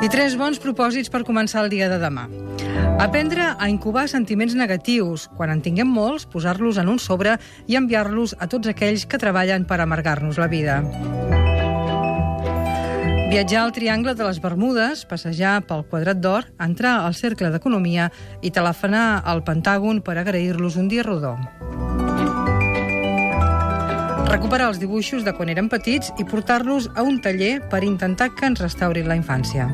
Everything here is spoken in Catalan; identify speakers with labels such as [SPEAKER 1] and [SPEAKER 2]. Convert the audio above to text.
[SPEAKER 1] I tres bons propòsits per començar el dia de demà. Aprendre a incubar sentiments negatius. Quan en tinguem molts, posar-los en un sobre i enviar-los a tots aquells que treballen per amargar-nos la vida. Viatjar al Triangle de les Bermudes, passejar pel Quadrat d'Or, entrar al Cercle d'Economia i telefonar al Pentàgon per agrair-los un dia rodó. Recuperar els dibuixos de quan érem petits i portar-los a un taller per intentar que ens restaurin la infància.